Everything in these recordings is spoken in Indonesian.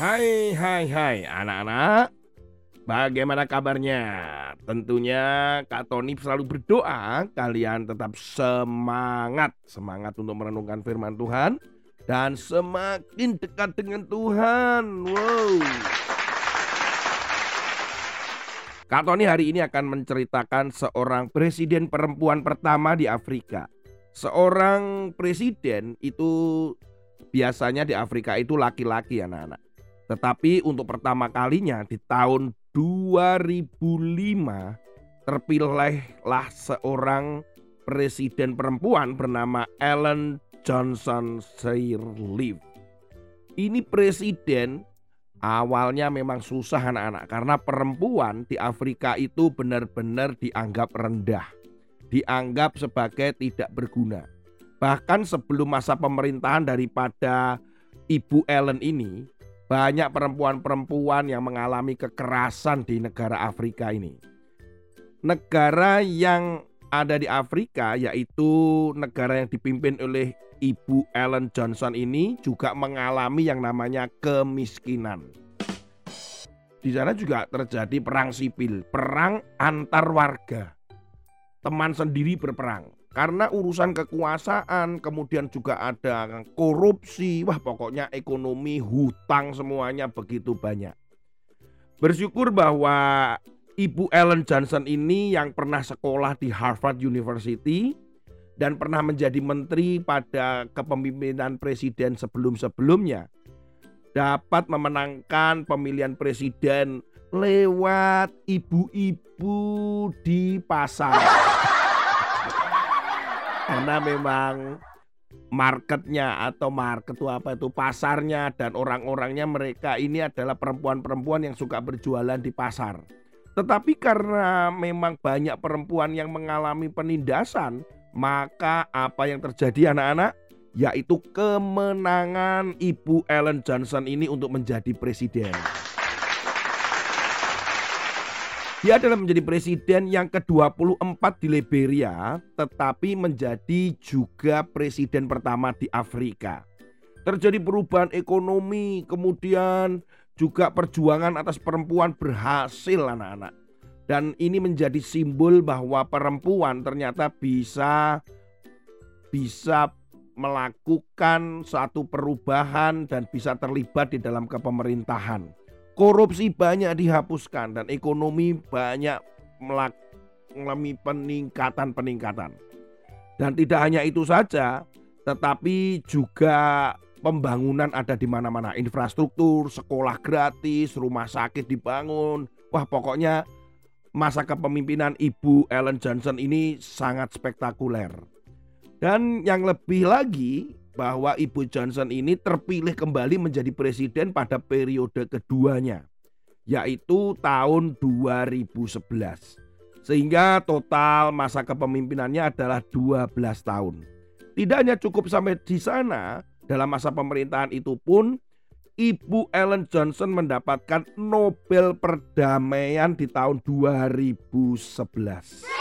Hai hai hai anak-anak. Bagaimana kabarnya? Tentunya Kak Tony selalu berdoa kalian tetap semangat. Semangat untuk merenungkan firman Tuhan Dan semakin dekat dengan Tuhan. Wow. Kak Tony hari ini akan menceritakan seorang presiden perempuan pertama di Afrika. Seorang presiden itu biasanya di Afrika itu laki-laki anak-anak tetapi untuk pertama kalinya di tahun 2005 terpilihlah seorang presiden perempuan bernama Ellen Johnson Sirleaf. Ini presiden awalnya memang susah anak-anak karena perempuan di Afrika itu benar-benar dianggap rendah, dianggap sebagai tidak berguna. Bahkan sebelum masa pemerintahan daripada Ibu Ellen ini, banyak perempuan-perempuan yang mengalami kekerasan di negara Afrika ini. Negara yang ada di Afrika yaitu negara yang dipimpin oleh Ibu Ellen Johnson ini juga mengalami yang namanya kemiskinan. Di sana juga terjadi perang sipil, perang antar warga. Teman sendiri berperang. Karena urusan kekuasaan, kemudian juga ada korupsi, wah pokoknya ekonomi, hutang semuanya begitu banyak. Bersyukur bahwa Ibu Ellen Johnson ini yang pernah sekolah di Harvard University dan pernah menjadi menteri pada kepemimpinan presiden sebelum-sebelumnya dapat memenangkan pemilihan presiden lewat ibu-ibu di pasar karena memang marketnya atau market itu apa itu pasarnya dan orang-orangnya mereka ini adalah perempuan-perempuan yang suka berjualan di pasar. Tetapi karena memang banyak perempuan yang mengalami penindasan, maka apa yang terjadi anak-anak? Yaitu kemenangan Ibu Ellen Johnson ini untuk menjadi presiden. Dia adalah menjadi presiden yang ke-24 di Liberia, tetapi menjadi juga presiden pertama di Afrika. Terjadi perubahan ekonomi, kemudian juga perjuangan atas perempuan berhasil anak-anak. Dan ini menjadi simbol bahwa perempuan ternyata bisa bisa melakukan satu perubahan dan bisa terlibat di dalam kepemerintahan. Korupsi banyak dihapuskan dan ekonomi banyak mengalami peningkatan-peningkatan. Dan tidak hanya itu saja, tetapi juga pembangunan ada di mana-mana. Infrastruktur, sekolah gratis, rumah sakit dibangun. Wah, pokoknya masa kepemimpinan Ibu Ellen Johnson ini sangat spektakuler. Dan yang lebih lagi, bahwa Ibu Johnson ini terpilih kembali menjadi presiden pada periode keduanya yaitu tahun 2011. Sehingga total masa kepemimpinannya adalah 12 tahun. Tidak hanya cukup sampai di sana, dalam masa pemerintahan itu pun Ibu Ellen Johnson mendapatkan Nobel Perdamaian di tahun 2011.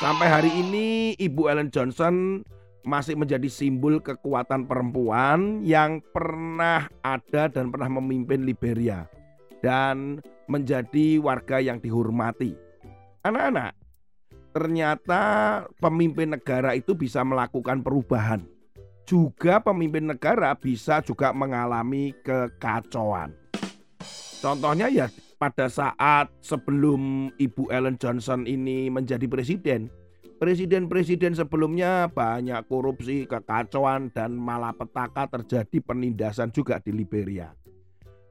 Sampai hari ini Ibu Ellen Johnson masih menjadi simbol kekuatan perempuan yang pernah ada dan pernah memimpin Liberia dan menjadi warga yang dihormati. Anak-anak, ternyata pemimpin negara itu bisa melakukan perubahan. Juga pemimpin negara bisa juga mengalami kekacauan. Contohnya ya pada saat sebelum Ibu Ellen Johnson ini menjadi presiden, presiden-presiden sebelumnya banyak korupsi, kekacauan, dan malapetaka terjadi penindasan juga di Liberia.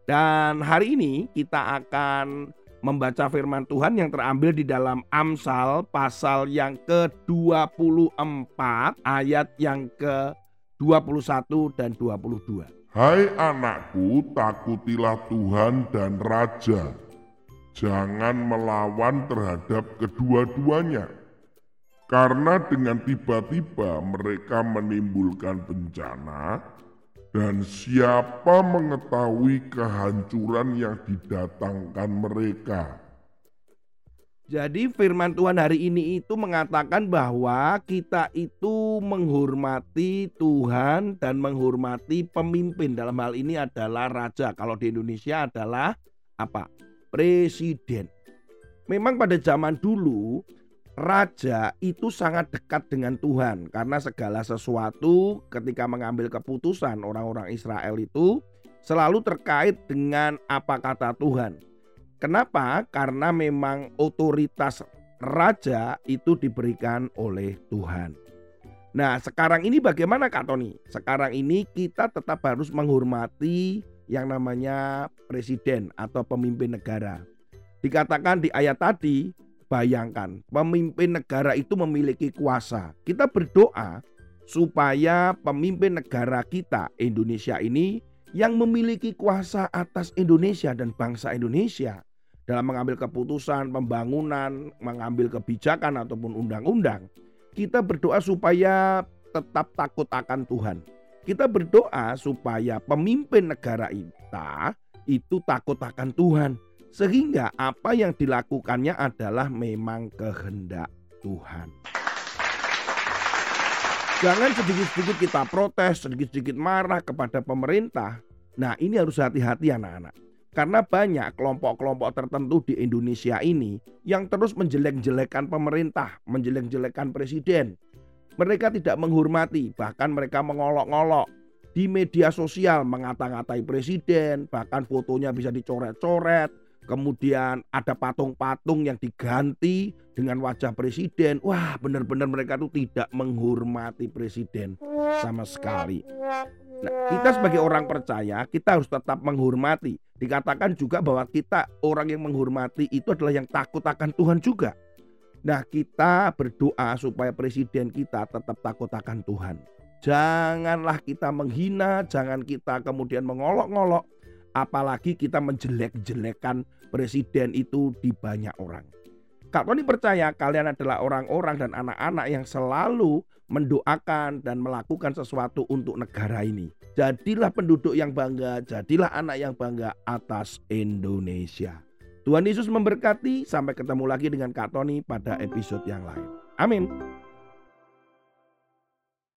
Dan hari ini kita akan membaca firman Tuhan yang terambil di dalam Amsal pasal yang ke-24 ayat yang ke-21 dan 22. Hai anakku, takutilah Tuhan dan Raja. Jangan melawan terhadap kedua-duanya, karena dengan tiba-tiba mereka menimbulkan bencana, dan siapa mengetahui kehancuran yang didatangkan mereka. Jadi firman Tuhan hari ini itu mengatakan bahwa kita itu menghormati Tuhan dan menghormati pemimpin. Dalam hal ini adalah raja. Kalau di Indonesia adalah apa? Presiden. Memang pada zaman dulu raja itu sangat dekat dengan Tuhan karena segala sesuatu ketika mengambil keputusan orang-orang Israel itu selalu terkait dengan apa kata Tuhan. Kenapa? Karena memang otoritas raja itu diberikan oleh Tuhan. Nah, sekarang ini bagaimana Kak Tony? Sekarang ini kita tetap harus menghormati yang namanya presiden atau pemimpin negara. Dikatakan di ayat tadi, bayangkan pemimpin negara itu memiliki kuasa. Kita berdoa supaya pemimpin negara kita Indonesia ini yang memiliki kuasa atas Indonesia dan bangsa Indonesia dalam mengambil keputusan, pembangunan, mengambil kebijakan ataupun undang-undang, kita berdoa supaya tetap takut akan Tuhan. Kita berdoa supaya pemimpin negara kita itu takut akan Tuhan. Sehingga apa yang dilakukannya adalah memang kehendak Tuhan. Jangan sedikit-sedikit kita protes, sedikit-sedikit marah kepada pemerintah. Nah ini harus hati-hati anak-anak. Karena banyak kelompok-kelompok tertentu di Indonesia ini yang terus menjelek-jelekan pemerintah, menjelek-jelekan presiden. Mereka tidak menghormati, bahkan mereka mengolok-ngolok di media sosial mengata-ngatai presiden, bahkan fotonya bisa dicoret-coret, kemudian ada patung-patung yang diganti dengan wajah presiden. Wah, benar-benar mereka itu tidak menghormati presiden sama sekali. Nah, kita sebagai orang percaya, kita harus tetap menghormati. Dikatakan juga bahwa kita orang yang menghormati itu adalah yang takut akan Tuhan juga. Nah, kita berdoa supaya presiden kita tetap takut akan Tuhan. Janganlah kita menghina, jangan kita kemudian mengolok-ngolok, apalagi kita menjelek-jelekan presiden itu di banyak orang. Kak Tony percaya kalian adalah orang-orang dan anak-anak yang selalu mendoakan dan melakukan sesuatu untuk negara ini. Jadilah penduduk yang bangga, jadilah anak yang bangga atas Indonesia. Tuhan Yesus memberkati, sampai ketemu lagi dengan Kak Tony pada episode yang lain. Amin.